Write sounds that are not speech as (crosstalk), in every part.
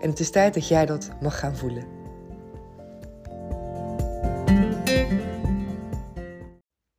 En het is tijd dat jij dat mag gaan voelen.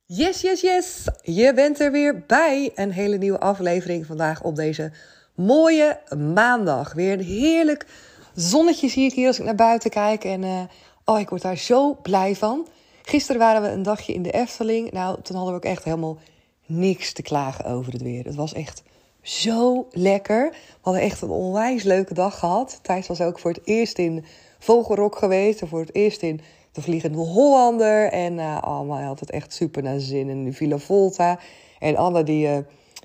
Yes, yes, yes! Je bent er weer bij. Een hele nieuwe aflevering vandaag op deze mooie maandag. Weer een heerlijk zonnetje zie ik hier als ik naar buiten kijk. En uh, oh, ik word daar zo blij van. Gisteren waren we een dagje in de Efteling. Nou, toen hadden we ook echt helemaal niks te klagen over het weer. Het was echt zo lekker. We hadden echt een onwijs leuke dag gehad. Thijs was ook voor het eerst in Vogelrok geweest. En voor het eerst in de Vliegende Hollander. En uh, oh, hij had het echt super naar zin. in de Villa Volta. En Anne, die, uh,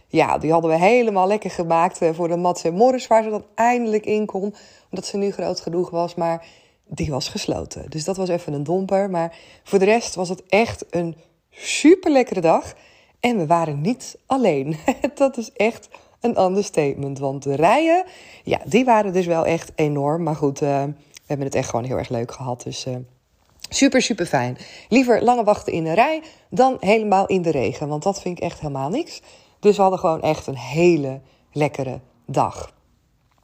ja, die hadden we helemaal lekker gemaakt uh, voor de Mats en Morris. Waar ze dan eindelijk in kon. Omdat ze nu groot genoeg was. Maar die was gesloten. Dus dat was even een domper. Maar voor de rest was het echt een super lekkere dag. En we waren niet alleen. (laughs) dat is echt een understatement. Want de rijen, ja, die waren dus wel echt enorm. Maar goed, uh, we hebben het echt gewoon heel erg leuk gehad. Dus uh, super, super fijn. Liever langer wachten in de rij dan helemaal in de regen. Want dat vind ik echt helemaal niks. Dus we hadden gewoon echt een hele lekkere dag.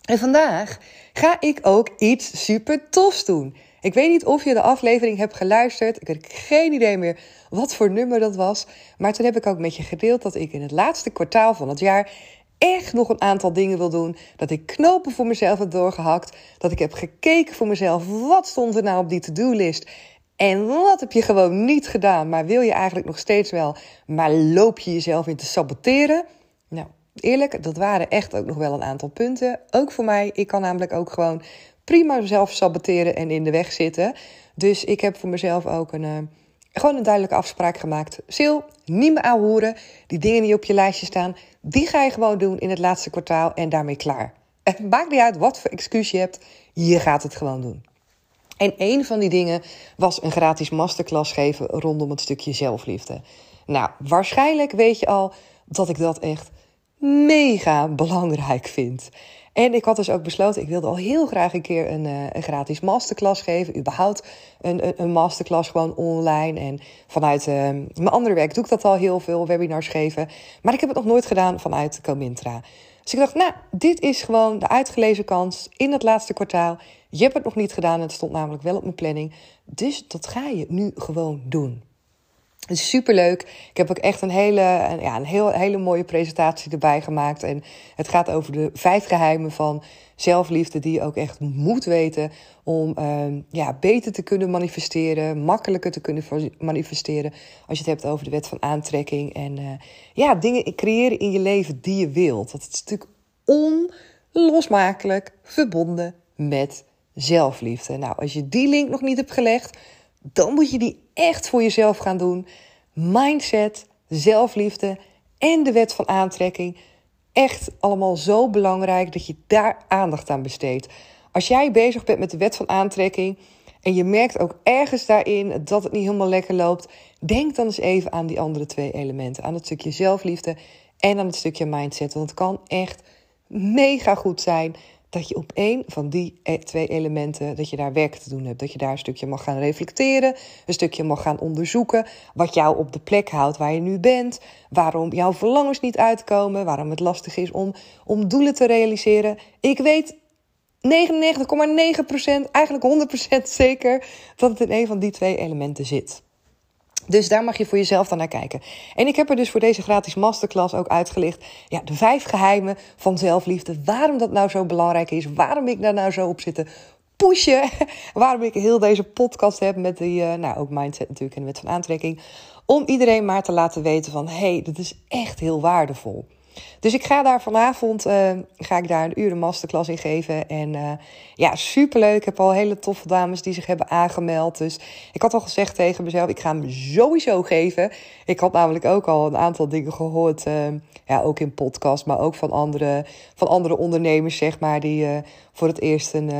En vandaag ga ik ook iets super tofs doen. Ik weet niet of je de aflevering hebt geluisterd. Ik heb geen idee meer wat voor nummer dat was. Maar toen heb ik ook met je gedeeld dat ik in het laatste kwartaal van het jaar echt nog een aantal dingen wil doen. Dat ik knopen voor mezelf heb doorgehakt. Dat ik heb gekeken voor mezelf. Wat stond er nou op die to-do-list? En wat heb je gewoon niet gedaan, maar wil je eigenlijk nog steeds wel, maar loop je jezelf in te saboteren? Nou, eerlijk, dat waren echt ook nog wel een aantal punten. Ook voor mij. Ik kan namelijk ook gewoon prima zelf saboteren en in de weg zitten. Dus ik heb voor mezelf ook een, uh, gewoon een duidelijke afspraak gemaakt. Sil, niet meer aanhoren. Die dingen die op je lijstje staan, die ga je gewoon doen in het laatste kwartaal en daarmee klaar. Het maakt niet uit wat voor excuus je hebt, je gaat het gewoon doen. En een van die dingen was een gratis masterclass geven rondom het stukje zelfliefde. Nou, waarschijnlijk weet je al dat ik dat echt mega belangrijk vind. En ik had dus ook besloten, ik wilde al heel graag een keer een, een gratis masterclass geven. Überhaupt een, een, een, masterclass gewoon online. En vanuit uh, mijn andere werk doe ik dat al heel veel, webinars geven. Maar ik heb het nog nooit gedaan vanuit Comintra. Dus ik dacht, nou, dit is gewoon de uitgelezen kans in het laatste kwartaal. Je hebt het nog niet gedaan, het stond namelijk wel op mijn planning. Dus dat ga je nu gewoon doen. Het is superleuk. Ik heb ook echt een hele, ja, een heel, hele mooie presentatie erbij gemaakt. En het gaat over de vijf geheimen van zelfliefde die je ook echt moet weten om uh, ja, beter te kunnen manifesteren, makkelijker te kunnen manifesteren als je het hebt over de wet van aantrekking en uh, ja, dingen creëren in je leven die je wilt. Dat is natuurlijk onlosmakelijk verbonden met zelfliefde. Nou, als je die link nog niet hebt gelegd, dan moet je die echt voor jezelf gaan doen. Mindset, zelfliefde en de wet van aantrekking. Echt allemaal zo belangrijk dat je daar aandacht aan besteedt. Als jij bezig bent met de wet van aantrekking en je merkt ook ergens daarin dat het niet helemaal lekker loopt, denk dan eens even aan die andere twee elementen. Aan het stukje zelfliefde en aan het stukje mindset. Want het kan echt mega goed zijn dat je op één van die e- twee elementen, dat je daar werk te doen hebt. Dat je daar een stukje mag gaan reflecteren, een stukje mag gaan onderzoeken wat jou op de plek houdt waar je nu bent, waarom jouw verlangens niet uitkomen, waarom het lastig is om, om doelen te realiseren. Ik weet 99,9%, eigenlijk 100% zeker dat het in een van die twee elementen zit. Dus daar mag je voor jezelf dan naar kijken. En ik heb er dus voor deze gratis masterclass ook uitgelicht. Ja, de vijf geheimen van zelfliefde. Waarom dat nou zo belangrijk is. Waarom ik daar nou zo op zit te pushen. (laughs) Waarom ik heel deze podcast heb met die, uh, nou ook mindset natuurlijk en de wet van aantrekking. Om iedereen maar te laten weten van, hé, hey, dit is echt heel waardevol. Dus ik ga daar vanavond uh, ga ik daar een uur masterclass in geven. En uh, ja, superleuk. Ik heb al hele toffe dames die zich hebben aangemeld. Dus ik had al gezegd tegen mezelf, ik ga hem sowieso geven. Ik had namelijk ook al een aantal dingen gehoord. Uh, ja, ook in podcast, maar ook van andere, van andere ondernemers, zeg maar, die voor het eerst een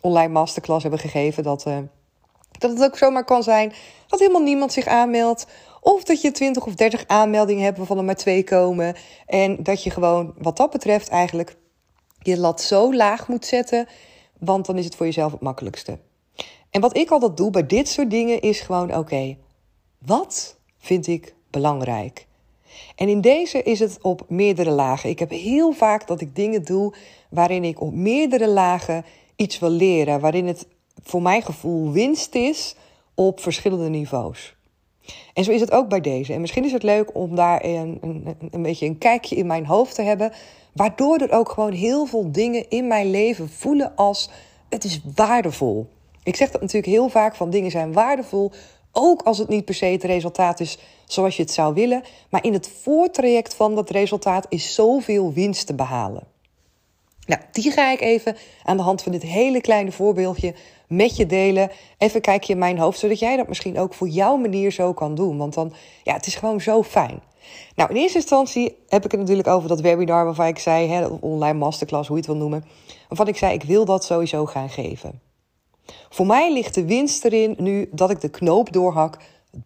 online masterclass hebben gegeven. Dat, dat het ook zomaar kan zijn dat helemaal niemand zich aanmeldt. Of dat je 20 of 30 aanmeldingen hebt waarvan er maar twee komen. En dat je gewoon, wat dat betreft, eigenlijk je lat zo laag moet zetten. Want dan is het voor jezelf het makkelijkste. En wat ik altijd doe bij dit soort dingen is gewoon: oké, wat vind ik belangrijk? En in deze is het op meerdere lagen. Ik heb heel vaak dat ik dingen doe waarin ik op meerdere lagen iets wil leren. Waarin het voor mijn gevoel winst is op verschillende niveaus. En zo is het ook bij deze. En misschien is het leuk om daar een, een, een beetje een kijkje in mijn hoofd te hebben. Waardoor er ook gewoon heel veel dingen in mijn leven voelen als het is waardevol. Ik zeg dat natuurlijk heel vaak van dingen zijn waardevol. Ook als het niet per se het resultaat is zoals je het zou willen. Maar in het voortraject van dat resultaat is zoveel winst te behalen. Nou, die ga ik even aan de hand van dit hele kleine voorbeeldje met je delen. Even kijk je in mijn hoofd, zodat jij dat misschien ook voor jouw manier zo kan doen. Want dan, ja, het is gewoon zo fijn. Nou, in eerste instantie heb ik het natuurlijk over dat webinar waarvan ik zei, hè, online masterclass, hoe je het wil noemen. Waarvan ik zei, ik wil dat sowieso gaan geven. Voor mij ligt de winst erin nu dat ik de knoop doorhak,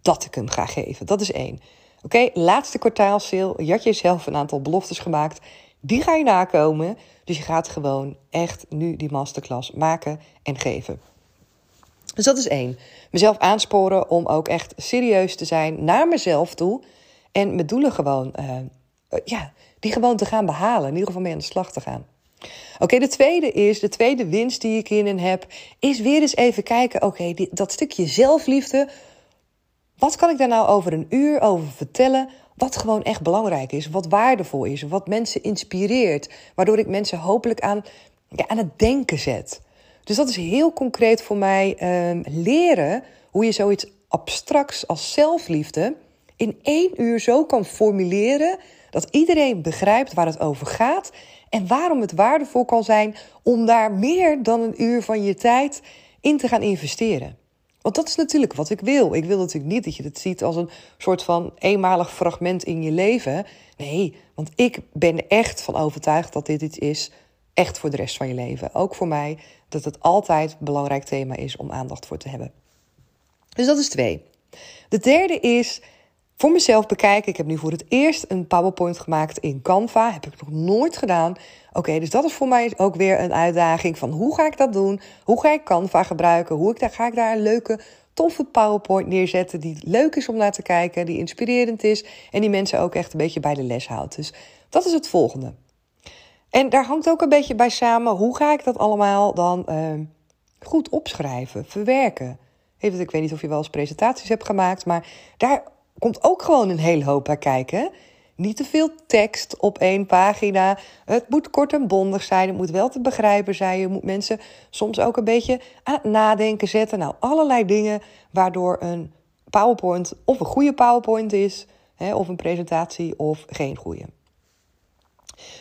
dat ik hem ga geven. Dat is één. Oké, laatste kwartaalsale. Je had jezelf een aantal beloftes gemaakt. Die ga je nakomen. Dus je gaat gewoon echt nu die masterclass maken en geven. Dus dat is één. Mezelf aansporen om ook echt serieus te zijn naar mezelf toe. En mijn doelen gewoon, uh, ja, die gewoon te gaan behalen. In ieder geval mee aan de slag te gaan. Oké, de tweede is, de tweede winst die ik hierin heb, is weer eens even kijken, oké, dat stukje zelfliefde, wat kan ik daar nou over een uur over vertellen, wat gewoon echt belangrijk is, wat waardevol is, wat mensen inspireert, waardoor ik mensen hopelijk aan, ja, aan het denken zet. Dus dat is heel concreet voor mij um, leren hoe je zoiets abstracts als zelfliefde in één uur zo kan formuleren dat iedereen begrijpt waar het over gaat en waarom het waardevol kan zijn om daar meer dan een uur van je tijd in te gaan investeren. Want dat is natuurlijk wat ik wil. Ik wil natuurlijk niet dat je het ziet als een soort van eenmalig fragment in je leven. Nee, want ik ben echt van overtuigd dat dit iets is echt voor de rest van je leven. Ook voor mij, dat het altijd een belangrijk thema is om aandacht voor te hebben. Dus dat is twee. De derde is voor mezelf bekijken. Ik heb nu voor het eerst een PowerPoint gemaakt in Canva. Heb ik nog nooit gedaan. Oké, dus dat is voor mij ook weer een uitdaging van hoe ga ik dat doen? Hoe ga ik Canva gebruiken? Hoe ik daar, ga ik daar een leuke, toffe PowerPoint neerzetten die leuk is om naar te kijken, die inspirerend is en die mensen ook echt een beetje bij de les houdt. Dus dat is het volgende. En daar hangt ook een beetje bij samen hoe ga ik dat allemaal dan uh, goed opschrijven, verwerken. Even, ik weet niet of je wel eens presentaties hebt gemaakt, maar daar komt ook gewoon een hele hoop bij kijken. Niet te veel tekst op één pagina. Het moet kort en bondig zijn. Het moet wel te begrijpen zijn. Je moet mensen soms ook een beetje aan het nadenken zetten. Nou, allerlei dingen waardoor een PowerPoint of een goede PowerPoint is, hè, of een presentatie of geen goede.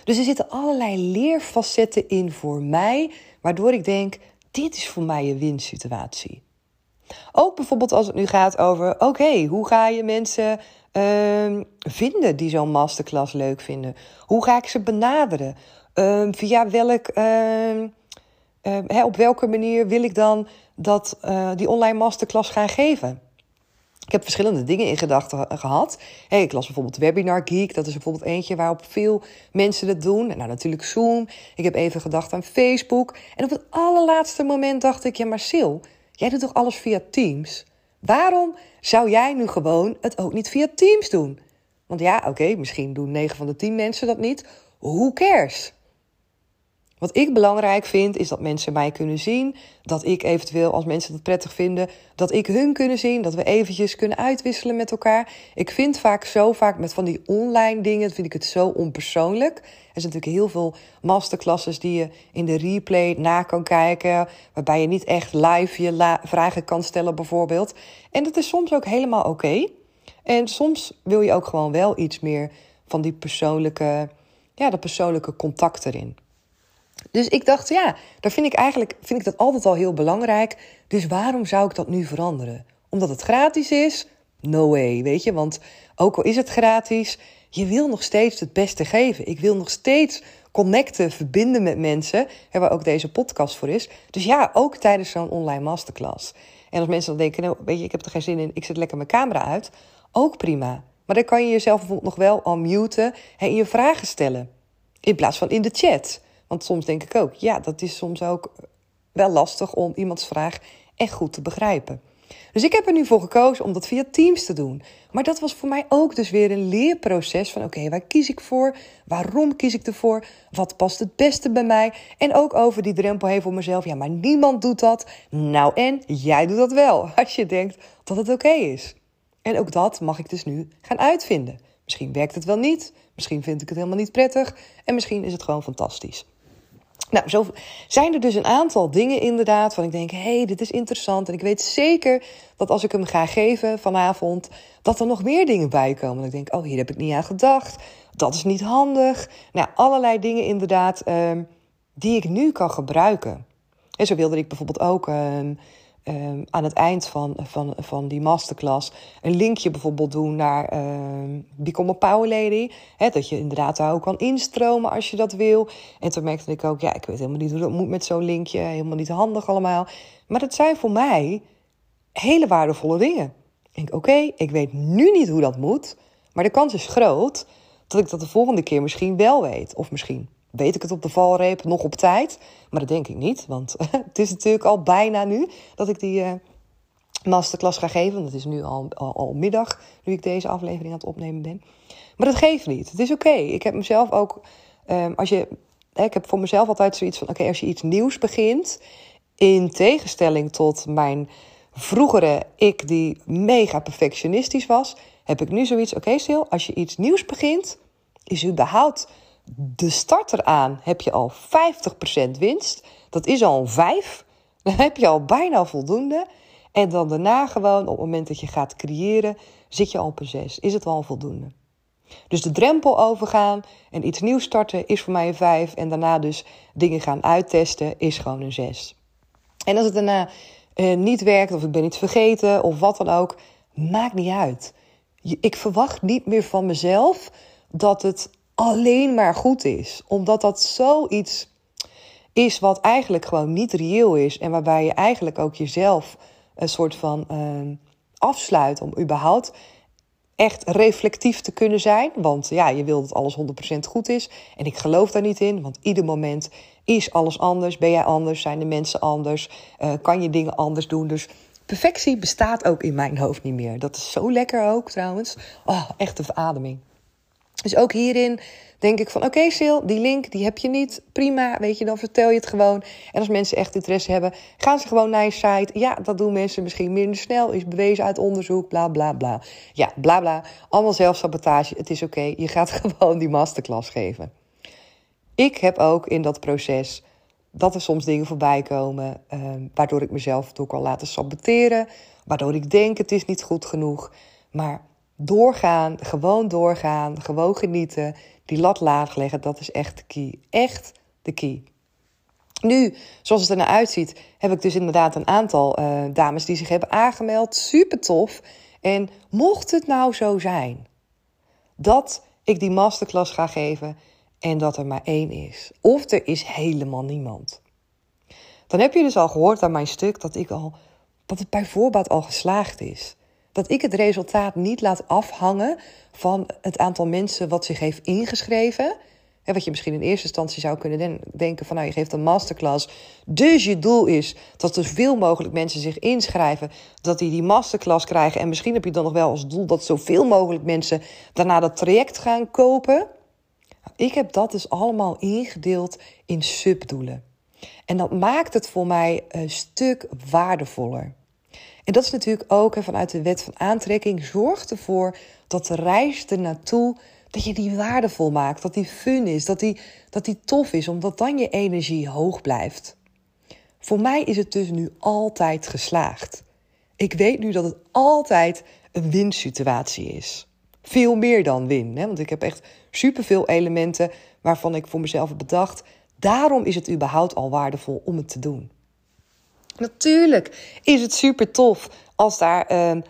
Dus er zitten allerlei leerfacetten in voor mij, waardoor ik denk: dit is voor mij een winsituatie. Ook bijvoorbeeld als het nu gaat over: oké, hoe ga je mensen uh, vinden die zo'n masterclass leuk vinden? Hoe ga ik ze benaderen? Uh, via welk, uh, op welke manier wil ik dan dat, uh, die online masterclass gaan geven? Ik heb verschillende dingen in gedachten gehad. Ik las bijvoorbeeld Webinar Geek. Dat is bijvoorbeeld eentje waarop veel mensen het doen. Nou, natuurlijk Zoom. Ik heb even gedacht aan Facebook. En op het allerlaatste moment dacht ik... Ja, maar Sil, jij doet toch alles via Teams? Waarom zou jij nu gewoon het ook niet via Teams doen? Want ja, oké, misschien doen 9 van de 10 mensen dat niet. Who cares? Wat ik belangrijk vind, is dat mensen mij kunnen zien. Dat ik eventueel, als mensen het prettig vinden, dat ik hun kunnen zien. Dat we eventjes kunnen uitwisselen met elkaar. Ik vind vaak zo vaak met van die online dingen, vind ik het zo onpersoonlijk. Er zijn natuurlijk heel veel masterclasses die je in de replay na kan kijken. Waarbij je niet echt live je vragen kan stellen bijvoorbeeld. En dat is soms ook helemaal oké. En soms wil je ook gewoon wel iets meer van die persoonlijke, ja, dat persoonlijke contact erin. Dus ik dacht, ja, daar vind ik eigenlijk vind ik dat altijd al heel belangrijk. Dus waarom zou ik dat nu veranderen? Omdat het gratis is? No way, weet je. Want ook al is het gratis, je wil nog steeds het beste geven. Ik wil nog steeds connecten, verbinden met mensen. Waar ook deze podcast voor is. Dus ja, ook tijdens zo'n online masterclass. En als mensen dan denken, nou, weet je, ik heb er geen zin in, ik zet lekker mijn camera uit. Ook prima. Maar dan kan je jezelf bijvoorbeeld nog wel unmuten en je vragen stellen. In plaats van in de chat. Want soms denk ik ook, ja, dat is soms ook wel lastig om iemands vraag echt goed te begrijpen. Dus ik heb er nu voor gekozen om dat via Teams te doen. Maar dat was voor mij ook dus weer een leerproces van oké, waar kies ik voor? Waarom kies ik ervoor? Wat past het beste bij mij? En ook over die drempel heen voor mezelf. Ja, maar niemand doet dat. Nou en, jij doet dat wel. (laughs) Als je denkt dat het oké is. En ook dat mag ik dus nu gaan uitvinden. Misschien werkt het wel niet. Misschien vind ik het helemaal niet prettig. En misschien is het gewoon fantastisch. Nou, zo zijn er dus een aantal dingen inderdaad van ik denk, hé, hey, dit is interessant. En ik weet zeker dat als ik hem ga geven vanavond, dat er nog meer dingen bij komen. En ik denk, oh, hier heb ik niet aan gedacht. Dat is niet handig. Nou, allerlei dingen inderdaad um, die ik nu kan gebruiken. En zo wilde ik bijvoorbeeld ook um, um, aan het eind van, van, van die masterclass een linkje bijvoorbeeld doen naar um, Become a Power Lady. Dat je inderdaad daar ook kan instromen als je dat wil. En toen merkte ik ook, ja, ik weet helemaal niet hoe dat moet met zo'n linkje. Helemaal niet handig allemaal. Maar dat zijn voor mij hele waardevolle dingen. Ik denk, oké, ik weet nu niet hoe dat moet. Maar de kans is groot dat ik dat de volgende keer misschien wel weet. Of misschien weet ik het op de valreep nog op tijd. Maar dat denk ik niet, want (laughs) het is natuurlijk al bijna nu dat ik die uh, masterclass ga geven. Dat is nu al, al, middag, nu ik deze aflevering aan het opnemen ben. Maar dat geeft niet. Het is oké. Ik heb mezelf ook, um, als je, ik heb voor mezelf altijd zoiets van: oké, als je iets nieuws begint, in tegenstelling tot mijn vroegere ik die mega perfectionistisch was, heb ik nu zoiets: oké, okay, als je iets nieuws begint, is überhaupt de start eraan heb je al 50% winst. Dat is al een 5. Dan heb je al bijna voldoende. En dan daarna gewoon, op het moment dat je gaat creëren, zit je al op een 6. Is het al voldoende. Dus de drempel overgaan en iets nieuws starten is voor mij een 5. En daarna dus dingen gaan uittesten is gewoon een 6. En als het daarna eh, niet werkt, of ik ben iets vergeten, of wat dan ook, maakt niet uit. Ik verwacht niet meer van mezelf dat het alleen maar goed is. Omdat dat zoiets is wat eigenlijk gewoon niet reëel is. En waarbij je eigenlijk ook jezelf een soort van uh, afsluit om überhaupt echt reflectief te kunnen zijn. Want ja, je wil dat alles 100% goed is. En ik geloof daar niet in, want ieder moment is alles anders. Ben jij anders? Zijn de mensen anders? Uh, kan je dingen anders doen? Dus perfectie bestaat ook in mijn hoofd niet meer. Dat is zo lekker ook trouwens. Oh, echt een verademing. Dus ook hierin denk ik van oké okay, Sil, die link die heb je niet. Prima, weet je, dan vertel je het gewoon. En als mensen echt interesse hebben, gaan ze gewoon naar je site. Ja, dat doen mensen misschien minder snel, is bewezen uit onderzoek, bla bla bla. Ja, bla bla. Allemaal zelfsabotage, het is oké. Je gaat (laughs) gewoon die masterclass geven. Ik heb ook in dat proces dat er soms dingen voorbij komen, eh, waardoor ik mezelf ook al laten saboteren, waardoor ik denk het is niet goed genoeg. Maar doorgaan, gewoon doorgaan, gewoon genieten, die lat laag leggen, dat is echt de key. Echt de key. Nu, zoals het er naar uitziet, heb ik dus inderdaad een aantal uh, dames die zich hebben aangemeld. Super tof. En mocht het nou zo zijn dat ik die masterclass ga geven en dat er maar één is, of er is helemaal niemand, dan heb je dus al gehoord aan mijn stuk dat ik al dat het bij voorbaat al geslaagd is. Dat ik het resultaat niet laat afhangen van het aantal mensen wat zich heeft ingeschreven. wat je misschien in eerste instantie zou kunnen denken van nou je geeft een masterclass. Dus je doel is dat er zoveel mogelijk mensen zich inschrijven. Dat die die masterclass krijgen. En misschien heb je dan nog wel als doel dat zoveel mogelijk mensen daarna dat traject gaan kopen. Ik heb dat dus allemaal ingedeeld in subdoelen. En dat maakt het voor mij een stuk waardevoller. En dat is natuurlijk ook vanuit de wet van aantrekking. Zorg ervoor dat de reis ernaartoe, dat je die waardevol maakt. Dat die fun is, dat die, dat die tof is, omdat dan je energie hoog blijft. Voor mij is het dus nu altijd geslaagd. Ik weet nu dat het altijd een winsituatie is. Veel meer dan win. Hè? Want ik heb echt superveel elementen waarvan ik voor mezelf heb bedacht. Daarom is het überhaupt al waardevol om het te doen. Natuurlijk is het super tof als daar uh,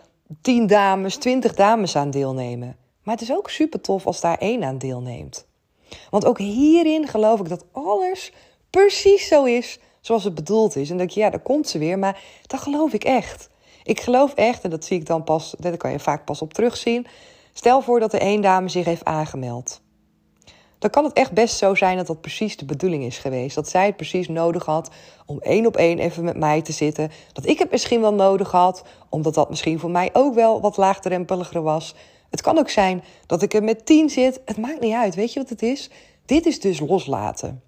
10 dames, 20 dames aan deelnemen. Maar het is ook super tof als daar één aan deelneemt. Want ook hierin geloof ik dat alles precies zo is zoals het bedoeld is. En denk je, ja, daar komt ze weer. Maar dat geloof ik echt. Ik geloof echt, en dat zie ik dan pas, daar kan je vaak pas op terugzien. Stel voor dat er één dame zich heeft aangemeld. Dan kan het echt best zo zijn dat dat precies de bedoeling is geweest. Dat zij het precies nodig had om één op één even met mij te zitten. Dat ik het misschien wel nodig had, omdat dat misschien voor mij ook wel wat laagdrempeliger was. Het kan ook zijn dat ik er met tien zit. Het maakt niet uit. Weet je wat het is? Dit is dus loslaten.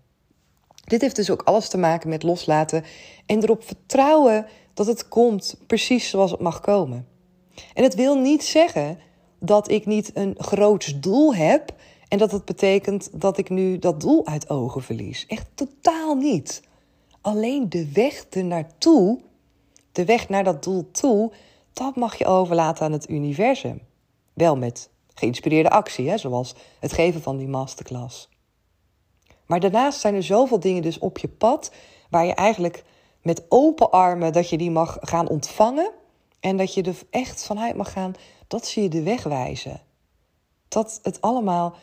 Dit heeft dus ook alles te maken met loslaten en erop vertrouwen dat het komt precies zoals het mag komen. En het wil niet zeggen dat ik niet een groots doel heb en dat het betekent dat ik nu dat doel uit ogen verlies. Echt totaal niet. Alleen de weg ernaartoe, de weg naar dat doel toe, dat mag je overlaten aan het universum. Wel met geïnspireerde actie, hè, zoals het geven van die masterclass. Maar daarnaast zijn er zoveel dingen dus op je pad waar je eigenlijk met open armen dat je die mag gaan ontvangen en dat je er echt vanuit mag gaan dat ze je de weg wijzen. Dat het allemaal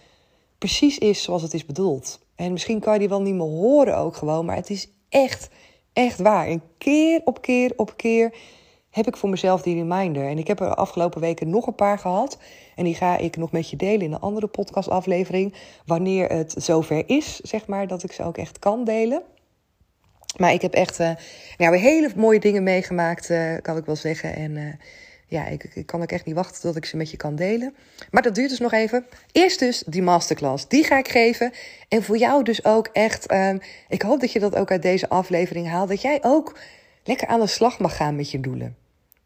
precies is zoals het is bedoeld. En misschien kan je die wel niet meer horen ook gewoon, maar het is echt, echt waar. En keer op keer op keer heb ik voor mezelf die reminder. En ik heb er afgelopen weken nog een paar gehad. En die ga ik nog met je delen in een andere podcastaflevering. Wanneer het zover is, zeg maar, dat ik ze ook echt kan delen. Maar ik heb echt uh, nou, hele mooie dingen meegemaakt, uh, kan ik wel zeggen. En uh, ja, ik, kan ook echt niet wachten tot ik ze met je kan delen. Maar dat duurt dus nog even. Eerst dus die masterclass. Die ga ik geven. En voor jou dus ook echt. Uh, ik hoop dat je dat ook uit deze aflevering haalt. Dat jij ook lekker aan de slag mag gaan met je doelen.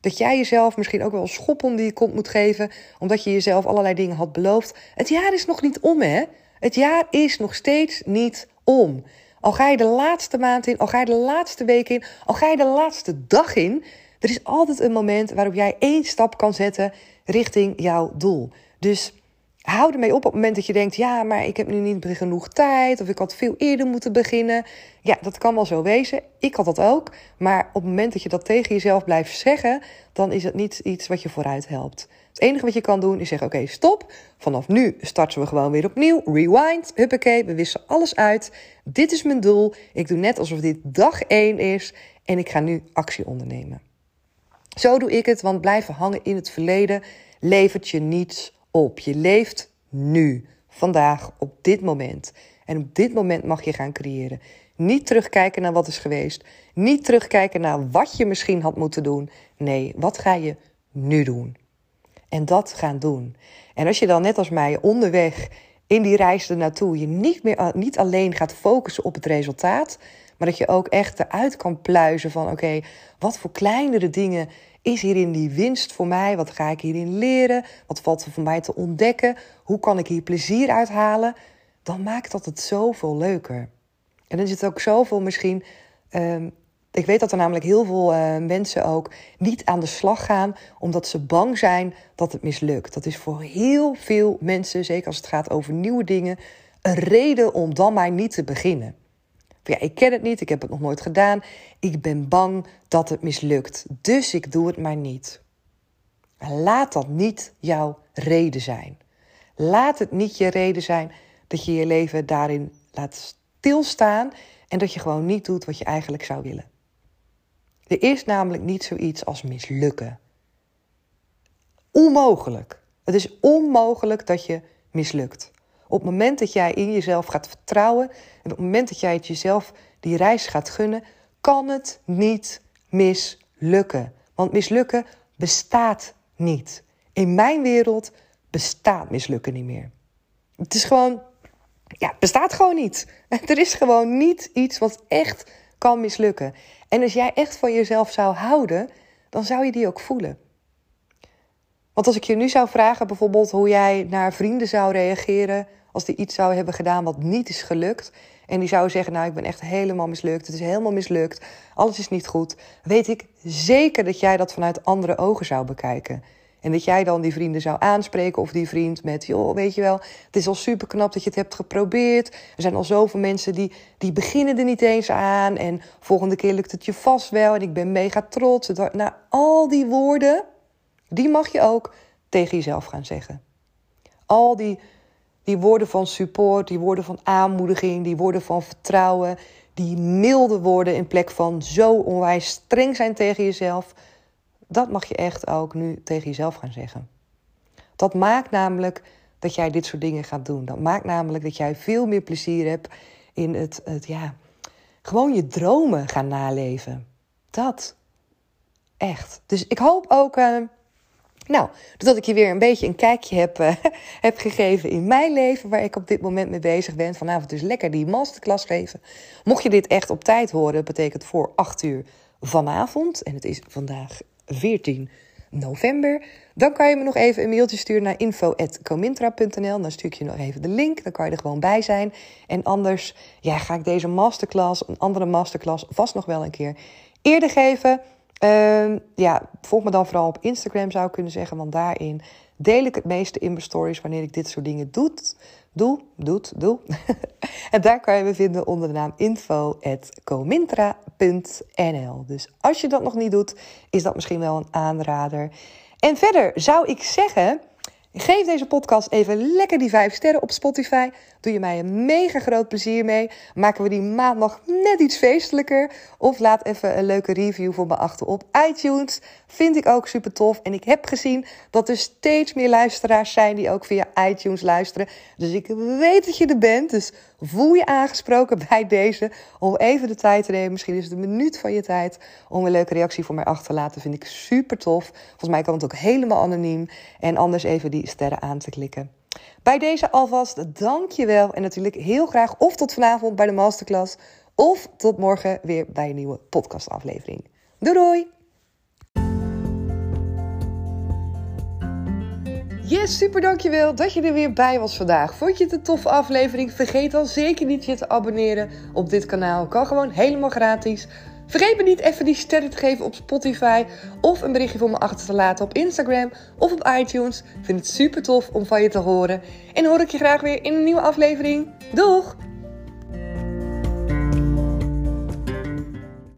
Dat jij jezelf misschien ook wel een schop om die kont moet geven. Omdat je jezelf allerlei dingen had beloofd. Het jaar is nog niet om, hè? Het jaar is nog steeds niet om. Al ga je de laatste maand in, al ga je de laatste week in, al ga je de laatste dag in. Er is altijd een moment waarop jij één stap kan zetten richting jouw doel. Dus hou ermee op op het moment dat je denkt: ja, maar ik heb nu niet genoeg tijd of ik had veel eerder moeten beginnen. Ja, dat kan wel zo wezen. Ik had dat ook. Maar op het moment dat je dat tegen jezelf blijft zeggen, dan is het niet iets wat je vooruit helpt. Het enige wat je kan doen is zeggen: oké, stop. Vanaf nu starten we gewoon weer opnieuw. Rewind. Huppakee, we wissen alles uit. Dit is mijn doel. Ik doe net alsof dit dag één is en ik ga nu actie ondernemen. Zo doe ik het, want blijven hangen in het verleden levert je niets op. Je leeft nu, vandaag, op dit moment. En op dit moment mag je gaan creëren. Niet terugkijken naar wat is geweest. Niet terugkijken naar wat je misschien had moeten doen. Nee, wat ga je nu doen? En dat gaan doen. En als je dan net als mij onderweg in die reis ernaartoe je niet, meer, niet alleen gaat focussen op het resultaat, maar dat je ook echt eruit kan pluizen van oké, wat voor kleinere dingen is hierin die winst voor mij? Wat ga ik hierin leren? Wat valt er voor mij te ontdekken? Hoe kan ik hier plezier uithalen? Dan maakt dat het zoveel leuker. En dan zit ook zoveel misschien. Um, ik weet dat er namelijk heel veel uh, mensen ook niet aan de slag gaan omdat ze bang zijn dat het mislukt. Dat is voor heel veel mensen, zeker als het gaat over nieuwe dingen, een reden om dan maar niet te beginnen. Ja, ik ken het niet, ik heb het nog nooit gedaan. Ik ben bang dat het mislukt, dus ik doe het maar niet. Laat dat niet jouw reden zijn. Laat het niet je reden zijn dat je je leven daarin laat stilstaan en dat je gewoon niet doet wat je eigenlijk zou willen. Er is namelijk niet zoiets als mislukken. Onmogelijk. Het is onmogelijk dat je mislukt. Op het moment dat jij in jezelf gaat vertrouwen en op het moment dat jij het jezelf die reis gaat gunnen, kan het niet mislukken. Want mislukken bestaat niet. In mijn wereld bestaat mislukken niet meer. Het is gewoon, ja, bestaat gewoon niet. (laughs) Er is gewoon niet iets wat echt kan mislukken. En als jij echt van jezelf zou houden, dan zou je die ook voelen. Want als ik je nu zou vragen, bijvoorbeeld hoe jij naar vrienden zou reageren als die iets zou hebben gedaan wat niet is gelukt. En die zou zeggen: Nou, ik ben echt helemaal mislukt. Het is helemaal mislukt. Alles is niet goed. Weet ik zeker dat jij dat vanuit andere ogen zou bekijken. En dat jij dan die vrienden zou aanspreken of die vriend met, joh, weet je wel, het is al super knap dat je het hebt geprobeerd. Er zijn al zoveel mensen die, die beginnen er niet eens aan. En volgende keer lukt het je vast wel. En ik ben mega trots. Nou, al die woorden, die mag je ook tegen jezelf gaan zeggen. Al die, die woorden van support, die woorden van aanmoediging, die woorden van vertrouwen, die milde woorden in plek van zo onwijs streng zijn tegen jezelf dat mag je echt ook nu tegen jezelf gaan zeggen. Dat maakt namelijk dat jij dit soort dingen gaat doen. Dat maakt namelijk dat jij veel meer plezier hebt in het, het ja, gewoon je dromen gaan naleven. Dat. Echt. Dus ik hoop ook, uh, nou, dat ik je weer een beetje een kijkje heb, uh, (laughs) heb gegeven in mijn leven, waar ik op dit moment mee bezig ben. Vanavond dus lekker die masterclass geven. Mocht je dit echt op tijd horen, dat betekent voor 8 uur vanavond. En het is vandaag 14 november. Dan kan je me nog even een mailtje sturen naar info.comintra.nl. Dan stuur ik je nog even de link, dan kan je er gewoon bij zijn. En anders ja, ga ik deze masterclass, een andere masterclass, vast nog wel een keer eerder geven. Uh, ja, volg me dan vooral op Instagram zou ik kunnen zeggen, want daarin deel ik het meeste in mijn stories wanneer ik dit soort dingen doe. Doe, doet, doe. (laughs) en daar kan je me vinden onder de naam info.comintra.nl. Dus als je dat nog niet doet, is dat misschien wel een aanrader. En verder zou ik zeggen, Geef deze podcast even lekker die 5 sterren op Spotify. Doe je mij een mega groot plezier mee. Maken we die maandag net iets feestelijker. Of laat even een leuke review voor me achter op iTunes. Vind ik ook super tof. En ik heb gezien dat er steeds meer luisteraars zijn die ook via iTunes luisteren. Dus ik weet dat je er bent. Dus voel je aangesproken bij deze. Om even de tijd te nemen. Misschien is het een minuut van je tijd. Om een leuke reactie voor mij achter te laten. Vind ik super tof. Volgens mij kan het ook helemaal anoniem. En anders even die sterren aan te klikken. Bij deze alvast dank je wel en natuurlijk heel graag of tot vanavond bij de masterclass of tot morgen weer bij een nieuwe podcastaflevering. Doei doei! Yes, super dankjewel dat je er weer bij was vandaag. Vond je het een toffe aflevering? Vergeet dan zeker niet je te abonneren op dit kanaal. Kan gewoon helemaal gratis. Vergeet me niet even die sterren te geven op Spotify of een berichtje voor me achter te laten op Instagram of op iTunes. Vind het super tof om van je te horen. En hoor ik je graag weer in een nieuwe aflevering. Doeg!